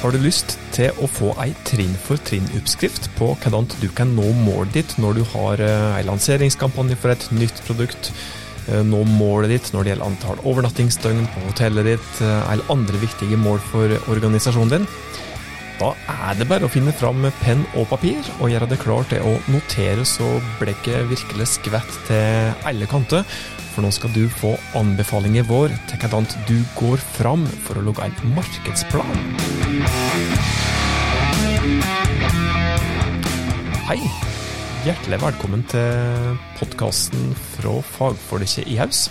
Har du lyst til å få ei trinn for trinn-oppskrift på hvordan du kan nå målet ditt når du har ei eh, lanseringskampanje for et nytt produkt, eh, nå målet ditt når det gjelder antall overnattingsdøgn på hotellet ditt, eh, eller andre viktige mål for organisasjonen din? Da er det bare å finne fram penn og papir og gjøre det klart til å notere så blekket virkelig skvetter til alle kanter. For nå skal du få anbefalinger vår til hvordan du går fram for å lage en markedsplan. Hei! Hjertelig velkommen til podkasten fra fagfolket i Haus.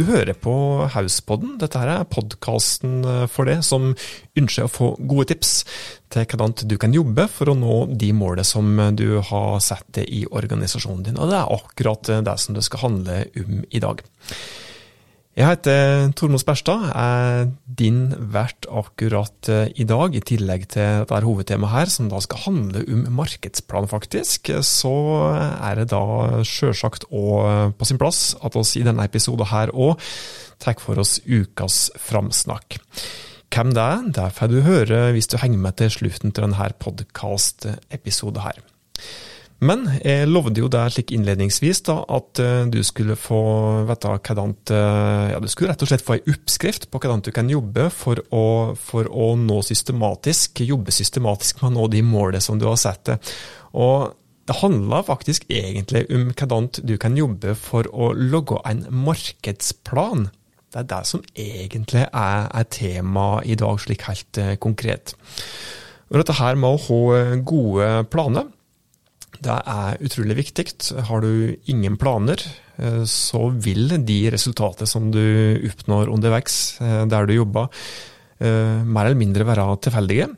Du hører på Hauspodden. Dette her er podkasten eh, for deg som ønsker å få gode tips til hvordan du kan jobbe for å nå de målene som du har satt i organisasjonen din. Og det er akkurat det som det skal handle om i dag. Jeg heter Tormod Sperstad, er din vert akkurat eh, i dag. I tillegg til dette hovedtemaet her, som da skal handle om markedsplan, faktisk, så er det da sjølsagt òg på sin plass at oss i denne episoden her òg tar for oss ukas framsnakk. Hvem det er, det får du høre hvis du henger med til slutten til denne podkast-episoden her. Men jeg lovde jo deg slik innledningsvis da, at uh, du skulle få vite hvordan uh, ja, Du skulle rett og slett få ei oppskrift på hvordan du kan jobbe for å, for å nå systematisk, jobbe systematisk med å nå de målene som du har satt deg. Og det handler faktisk egentlig om hvordan du kan jobbe for å logge en markedsplan. Det er det som egentlig er, er tema i dag, slik helt uh, konkret. Og dette her med å ha gode planer det er utrolig viktig. Har du ingen planer, eh, så vil de resultatene som du oppnår underveis eh, der du jobber, eh, mer eller mindre være tilfeldige.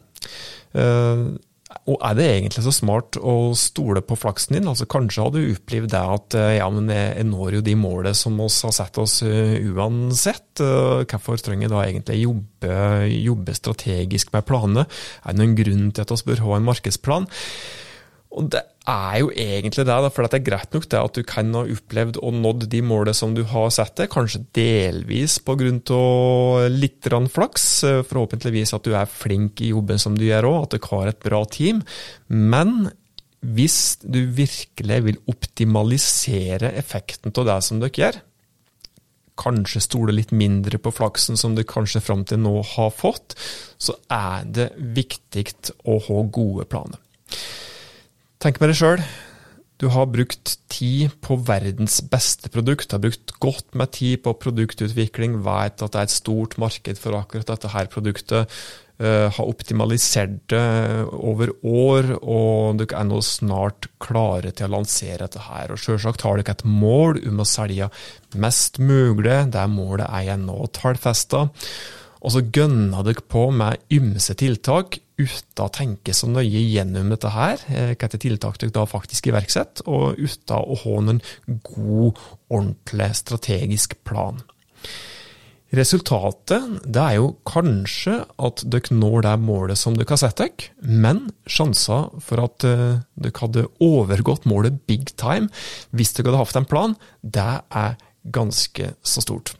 Og er det egentlig så smart å stole på flaksen din? Altså Kanskje har du opplevd det at ja, men jeg når jo de målene som vi har satt oss uansett. Hvorfor trenger jeg da egentlig jobbe, jobbe strategisk med planene? Er det noen grunn til at vi bør ha en markedsplan? Og det er jo egentlig det, for det er greit nok det at du kan ha opplevd og nådd de målene som du har satt deg, kanskje delvis pga. litt flaks, forhåpentligvis at du er flink i jobben som du gjør òg, at du har et bra team. Men hvis du virkelig vil optimalisere effekten av det som dere gjør, kanskje stole litt mindre på flaksen som du kanskje fram til nå har fått, så er det viktig å ha gode planer. Tenk med deg sjøl. Du har brukt tid på verdens beste produkt, du har brukt godt med tid på produktutvikling, vet at det er et stort marked for akkurat dette her produktet, uh, har optimalisert det over år, og dere er nå snart klare til å lansere dette her. Og Selvsagt har dere et mål om å selge mest mulig, det målet er jeg nå tallfesta. Og så gønner dere på med ymse tiltak uten å tenke så nøye gjennom dette her, eh, hvilke tiltak dere da faktisk iverksetter, og uten å ha en god, ordentlig strategisk plan. Resultatet det er jo kanskje at dere når det målet som dere har sett dere, men sjanser for at uh, dere hadde overgått målet big time hvis dere hadde hatt en plan, det er ganske så stort.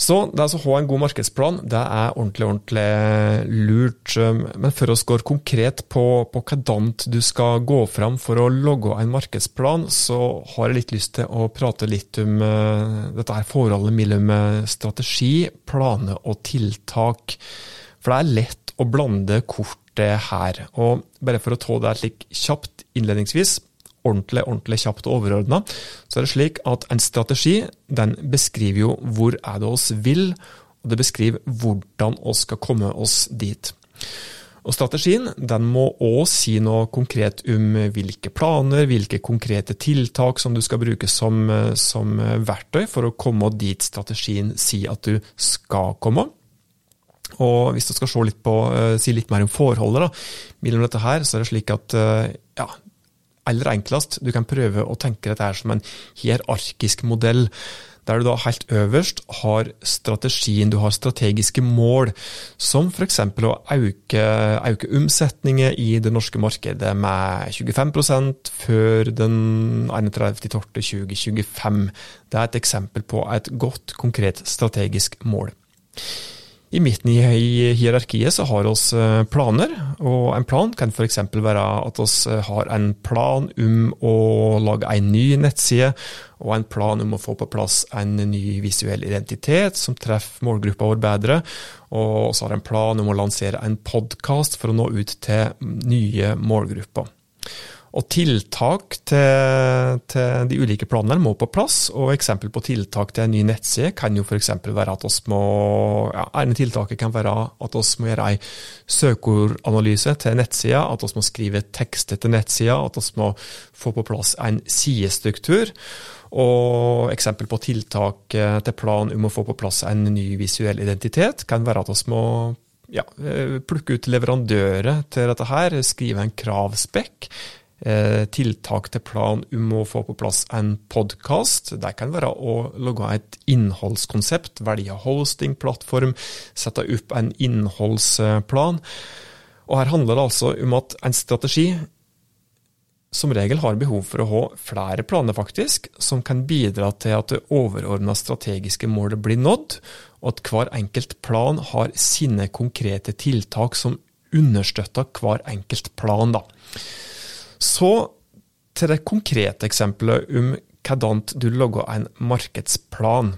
Så det å ha en god markedsplan, det er ordentlig, ordentlig lurt. Men før vi går konkret på, på hvordan du skal gå fram for å logge en markedsplan, så har jeg litt lyst til å prate litt om uh, dette her forholdet mellom eh, strategi, planer og tiltak. For det er lett å blande kortet her. Og bare for å ta det litt kjapt innledningsvis, ordentlig ordentlig kjapt og overordna, så er det slik at en strategi den beskriver jo hvor er det oss vil, og det beskriver hvordan oss skal komme oss dit. Og Strategien den må òg si noe konkret om hvilke planer, hvilke konkrete tiltak som du skal bruke som, som verktøy for å komme dit strategien sier at du skal komme. Og Hvis du skal se litt på, uh, si litt mer om forholdet da, mellom dette her, så er det slik at uh, ja, aller enklest. Du kan prøve å tenke dette her som en hierarkisk modell. Der du da helt øverst har strategien, du har strategiske mål, som f.eks. å øke, øke omsetningen i det norske markedet med 25% før den 31.12.2025. Det er et eksempel på et godt, konkret strategisk mål. I midten i hierarkiet så har vi eh, planer, og en plan kan f.eks. være at vi eh, har en plan om å lage en ny nettside, og en plan om å få på plass en ny visuell identitet som treffer målgruppa vår bedre, og så har en plan om å lansere en podkast for å nå ut til nye målgrupper. Og tiltak til, til, de ulike planene må på plass. og Eksempel på tiltak til en ny nettside kan jo f.eks. være at oss må ja, ene tiltaket kan være at vi må gjøre en søkeordanalyse til nettsida, at vi må skrive tekster til nettsida, at vi må få på plass en sidestruktur. Og eksempel på tiltak eh, til plan om å få på plass en ny visuell identitet kan være at vi må ja, eh, plukke ut leverandører til dette her, skrive en kravspekk tiltak til plan om å få på plass en podkast. Det kan være å lage et innholdskonsept, velge hostingplattform, sette opp en innholdsplan. Og Her handler det altså om at en strategi som regel har behov for å ha flere planer, faktisk, som kan bidra til at det overordna strategiske målet blir nådd, og at hver enkelt plan har sine konkrete tiltak som understøtter hver enkelt plan. da. Så til det konkrete eksempelet om hvordan du logger en markedsplan.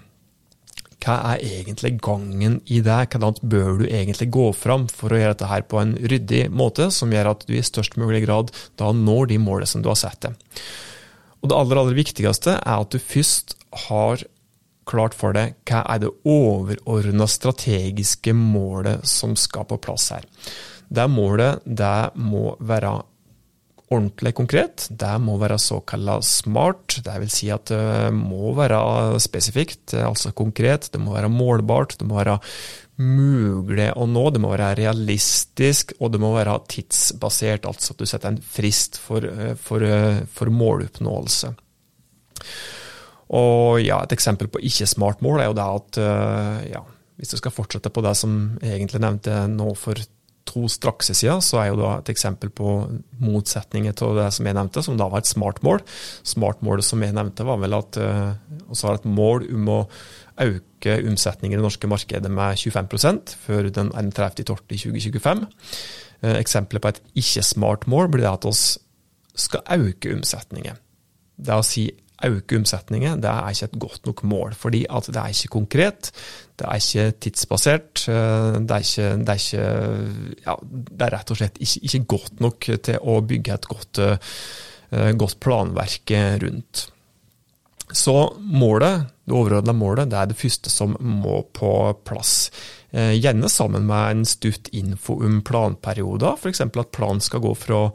Hva er egentlig gangen i det? Hvordan bør du egentlig gå fram for å gjøre dette her på en ryddig måte, som gjør at du i størst mulig grad da når de målene som du har satt deg? Og Det aller, aller viktigste er at du først har klart for deg hva er det overordna strategiske målet som skal på plass her. Det målet det må være ordentlig konkret. Det må være såkalla smart, det vil si at det må være spesifikt, altså konkret. Det må være målbart, det må være mulig å nå, det må være realistisk, og det må være tidsbasert, altså at du setter en frist for, for, for måloppnåelse. Og ja, Et eksempel på ikke-smart mål er jo det at ja, hvis du skal fortsette på det som jeg egentlig nevnte nå for to siden, så er jo da et eksempel på motsetninger til det som jeg nevnte, som da var et smart mål. Smart-målet som jeg nevnte, var vel at vi uh, har et mål om å øke omsetningen i det norske markedet med 25% før den 31.12.2025. Uh, eksempelet på et ikke-smart mål blir at vi skal øke omsetningen. Det å si øke omsetningen, det er ikke et godt nok mål. Fordi at det er ikke konkret, det er ikke tidsbasert. Eh, det er, ikke, det er, ikke, ja, det er rett og slett ikke, ikke, godt nok til å bygge et godt, eh, godt planverk rundt. Så målet, det overordna målet, det er det første som må på plass. Eh, gjerne sammen med en stutt info om planperioder, f.eks. at planen skal gå fra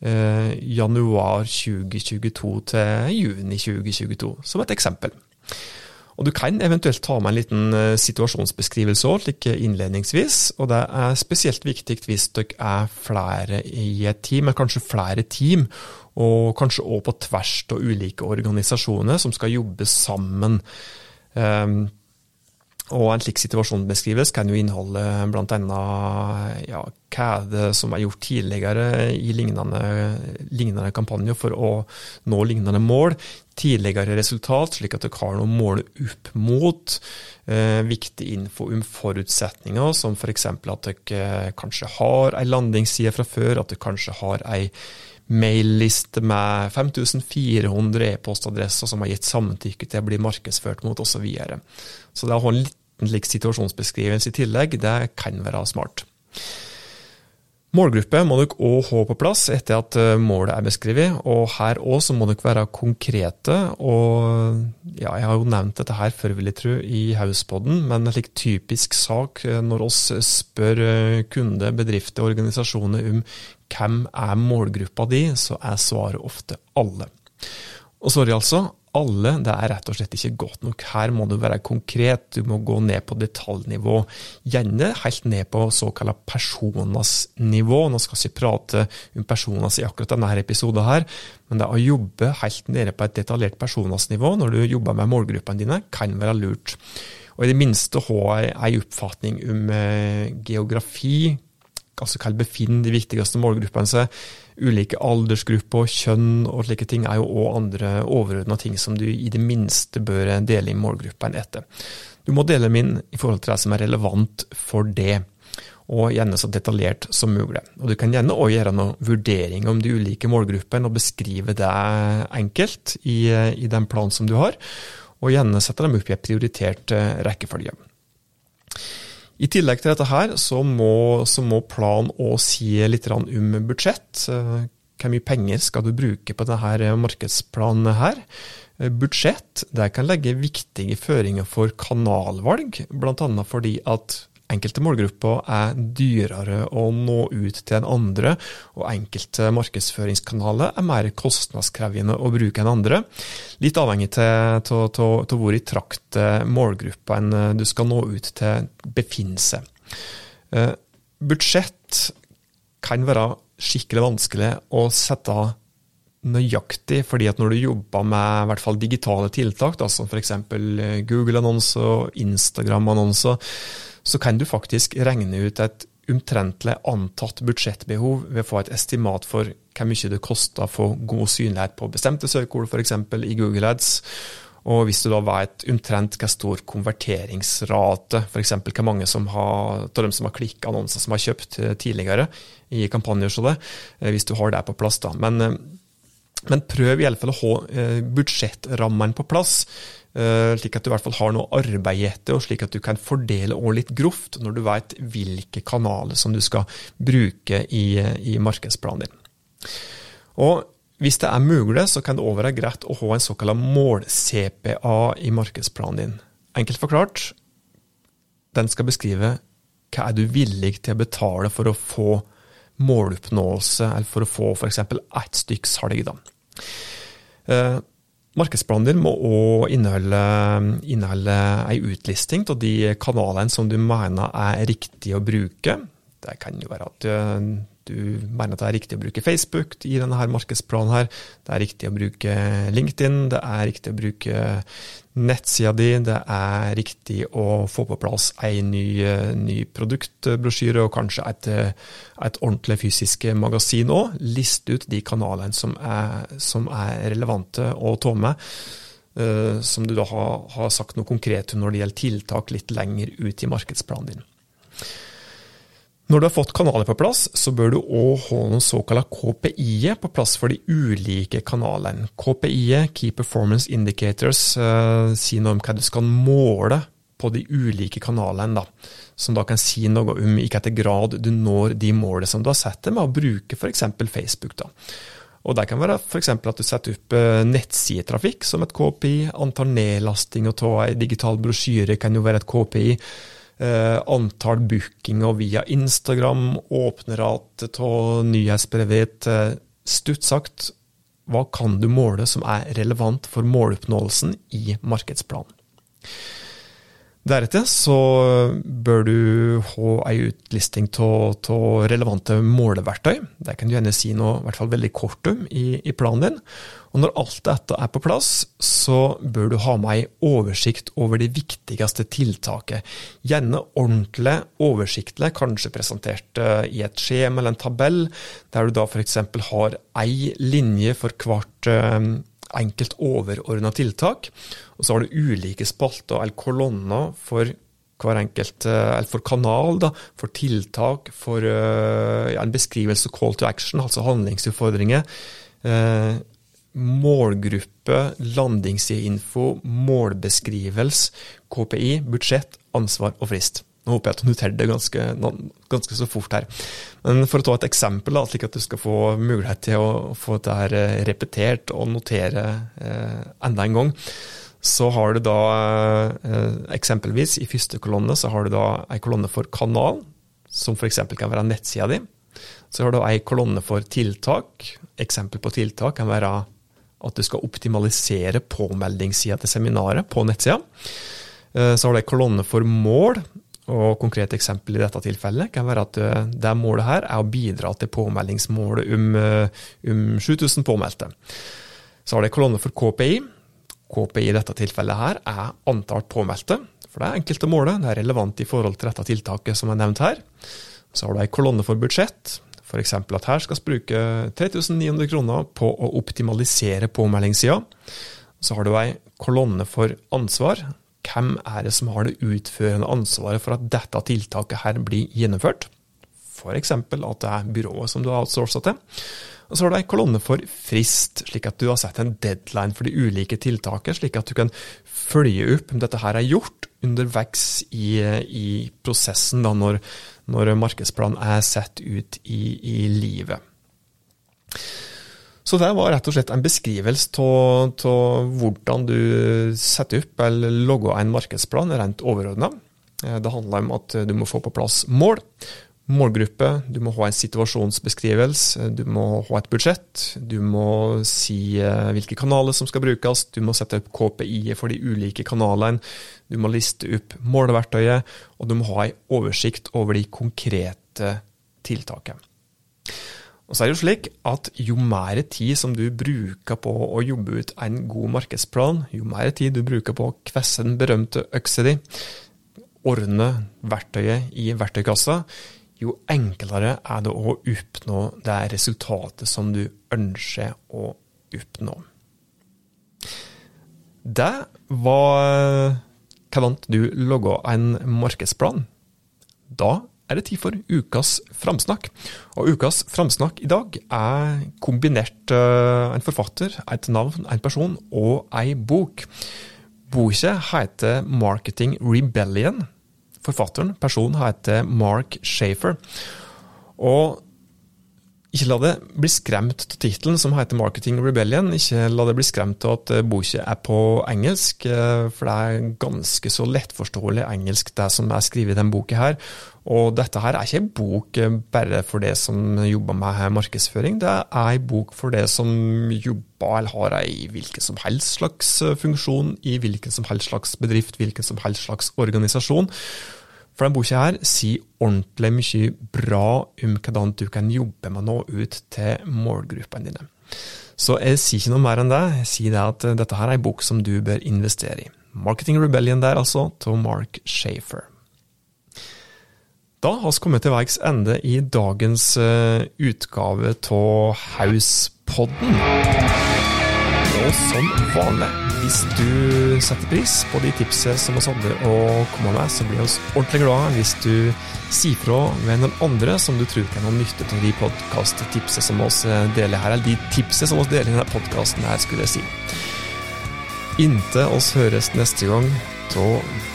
Eh, januar 2022 til juni 2022, som et eksempel. Og Du kan eventuelt ta med en liten eh, situasjonsbeskrivelse òg, slik innledningsvis. og Det er spesielt viktig hvis dere er flere i et team, eller kanskje flere team, og kanskje òg på tvers av ulike organisasjoner som skal jobbe sammen. Um, og En slik situasjon beskrives kan jo inneholde bl.a. Ja, hva er det som er gjort tidligere i lignende, lignende kampanjer for å nå lignende mål. Tidligere resultat, slik at dere har noe mål opp mot. Eh, viktig info om forutsetninger, som f.eks. at dere kanskje har ei landingsside fra før, at dere kanskje har ei mailliste med 5400 e-postadresser som har gitt samtykke til å bli markedsført mot, osv. Så, videre. så det å ha en litt en lik situasjonsbeskrivelse i tillegg, det kan være smart. Målgruppe må dere òg ha på plass etter at eh, målet er beskrevet, og her òg må dere være konkrete. og ja, Jeg har jo nevnt dette her før, vil jeg tro, i Hauspodden, men en slik typisk sak eh, når oss spør eh, kunde, bedrifter og organisasjoner om hvem er målgruppa di, så er svaret ofte alle. Og sorry, altså, alle, det er rett og slett ikke godt nok. Her må du være konkret, du må gå ned på detaljnivå. Gjerne helt ned på såkalla personas nivå. Nå skal jeg ikke prate om personas i akkurat denne episoden her, men det å jobbe helt nede på et detaljert personas nivå når du jobber med målgruppene dine, kan være lurt. Og i det minste ha en oppfatning om eh, geografi, altså hva befinner de viktigste målgruppene seg ulike aldersgrupper, kjønn og slike ting er jo òg andre overordna ting som du i det minste bør dele i målgruppen etter. Du må dele dem inn i forhold til det som er relevant for det, og gjerne så detaljert som mulig. Og Du kan gjerne også gjøre noen vurdering om de ulike målgruppene og beskrive det enkelt i, i den planen som du har, og gjerne sette dem opp i en prioritert eh, rekkefølge. I tillegg til dette her, så må, så må planen òg si litt om budsjett. Eh, hvor mye penger skal du bruke på denne markedsplanen her? Eh, budsjett det kan legge viktige føringer for kanalvalg, bl.a. fordi at enkelte målgrupper er dyrere å nå ut til enn andre, og enkelte markedsføringskanaler er mer kostnadskrevende å bruke enn andre. Litt avhengig av hvor i trakt målgruppa enn du skal nå ut til, befinner seg. Eh, budsjett kan være skikkelig vanskelig å sette nøyaktig, fordi at når du jobber med i hvert fall digitale tiltak, da, som f.eks. Google-annonser og Instagram-annonser, så kan du faktisk regne ut et omtrentlig antatt budsjettbehov ved å få et estimat for hvor mye det koster å få god synlighet på bestemte søkeord, f.eks. i Google Ads. Og hvis du da vet omtrent hvor stor konverteringsrate, f.eks. hvor mange av dem som har klikka annonser som har kjøpt tidligere i kampanjer, så det, eh, hvis du har det på plass. da. Men, eh, men prøv i alle fall å ha eh, budsjettrammene på plass. Eh, slik at du i hvert fall har noe arbeid etter, og slik at du kan fordele over litt grovt når du vet hvilke kanaler som du skal bruke i, i markedsplanen din. Og hvis det er mulig, så kan det òg være greit å ha en såkalt mål-CPA i markedsplanen din. Enkelt forklart, den skal beskrive hva er du villig til å betale for å få måloppnåelse, eller for å få f.eks. ett stykk salg. Da. Eh, din må òg inneholde, inneholde ei utlisting av de kanalene som du mener er riktig å bruke. Det kan jo være at du mener at det er riktig å bruke Facebook i denne her markedsplanen. her. Det er riktig å bruke LinkedIn, det er riktig å bruke nettsida di, det er riktig å få på plass en ny, ny produktbrosjyre og kanskje et, et, ordentlig fysisk magasin òg. List ut de kanalene som er, som er relevante å ta med. Uh, som du da har, har sagt noe konkret når det gjelder tiltak litt lenger ut i markedsplanen din. Når du har fått kanaler på plass, så bør du òg ha noen såkalte KPI-er på plass for de ulike kanalene. KPI-et, Key Performance Indicators, eh, sier noe om hva du skal måle på de ulike kanalene, da, som da kan si noe om i hvilken grad du når de målene som du har satt deg med å bruke f.eks. Facebook. da. Og Det kan være f.eks. at du setter opp eh, nettsidetrafikk som et KPI, antall nedlastinger av en digital brosjyre kan jo være et KPI. Eh, antall bookinger via Instagram, åpnerate av nyhetsbrevet. Eh, stutt sagt, hva kan du måle som er relevant for måloppnåelsen i markedsplanen? Deretter så bør du ha ei utlisting av relevante måleverktøy. Det kan du gjerne si noe i hvert fall veldig kort om i, i, planen din. Og Når alt dette er på plass, så bør du ha med ei oversikt over de viktigste tiltakene. Gjerne ordentlig oversiktlig, kanskje presentert eh, i et skjema eller en tabell, der du da f.eks. har ei linje for hvert eh, enkelt overordna tiltak. Og så har du ulike spalter eller kolonner for hver enkelt, eh, eller for kanal, da, for tiltak, for uh, ja, en beskrivelse call to action, altså handlingsutfordringer. Uh, målgruppe, landingssideinfo, målbeskrivelse, KPI, budsjett, ansvar og frist. Nå håper jeg at du noterer det ganske, ganske, så fort her. Men for å ta et eksempel, da, slik at du skal få mulighet til å få dette eh, repetert og notere eh, enda en gang, så har du da eh, eksempelvis i første kolonne så har du da ei kolonne for kanal, som f.eks. kan være nettsida di. Så har du ei kolonne for tiltak. Eksempel på tiltak kan være at du skal optimalisere påmeldingssida til seminaret på nettsida. Eh, så har du ei kolonne for mål, og konkret eksempel i dette tilfellet kan være at eh, det målet her er å bidra til påmeldingsmålet om, eh, om 7000 påmeldte. Så har det kolonne for KPI. KPI i dette tilfellet her er antall påmeldte. For det er enkelt å måle, det er relevant i forhold til dette tiltaket som er nevnt her. Så har du ei kolonne for budsjett. F.eks. at her skal vi bruke 3900 kroner på å optimalisere påmeldingssida. Så har du ei kolonne for ansvar, hvem er det som har det utførende ansvaret for at dette tiltaket her blir gjennomført. F.eks. at det er byrået som du har outsourca til. Og så har du ei kolonne for frist, slik at du har sett en deadline for de ulike tiltakene, slik at du kan følge opp om dette her er gjort underveis i, i prosessen, da, når, når markedsplanen er satt ut i, i livet. Så det var rett og slett en beskrivelse av hvordan du setter opp eller logger en markedsplan rent overordna. Det handler om at du må få på plass mål, målgruppe, du må ha en situasjonsbeskrivelse, du må ha et budsjett, du må si eh, hvilke kanaler som skal brukes, du må sette opp KPI for de ulike kanalene, du må liste opp måleverktøyet, og du må ha en oversikt over de konkrete tiltakene. Og så er det jo slik at jo mer tid som du bruker på å jobbe ut en god markedsplan, jo mer tid du bruker på å kvesse den berømte øksa di, ordne verktøyet i verktøykassa, jo enklere er det å oppnå det resultatet som du ønsker å oppnå. Det var hvordan du logger en markedsplan. Da er det tid for ukas framsnakk. Og ukas framsnakk i dag er kombinert uh, en forfatter, et navn, en person og ei bok. Boka heter Marketing Rebellion Forfatteren, personen, heter Mark Shafer. Og ikke la det bli skremt av tittelen, som heter 'Marketing Rebellion'. Ikke la det bli skremt av at boka er på engelsk, eh, for det er ganske så lettforståelig engelsk, det som er skrevet i denne boka her. Og dette her er ikke en bok bare for det som jobber med markedsføring, det er en bok for det som jobber eller har en hvilken som helst slags funksjon i hvilken som helst slags bedrift, hvilken som helst slags organisasjon. For denne boka her sier ordentlig mye bra om hvordan du kan jobbe med å nå ut til målgruppene dine. Så jeg sier ikke noe mer enn det. Jeg sier det at dette her er en bok som du bør investere i. Marketing Rebellion der, altså, til Mark Shafer. Da har vi kommet til veis ende i dagens uh, utgave av Hauspodden. Og som vanlig hvis du setter pris på de tipsene som vi hadde å komme med, så blir vi ordentlig glade hvis du sier fra med noen andre som du tror kan ha nytte av de podkast-tipsene som oss deler her, eller de tipsene som oss deler i denne podkasten her, skulle jeg si. Inntil oss høres neste gang, ta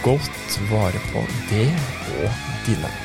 godt vare på det og dine.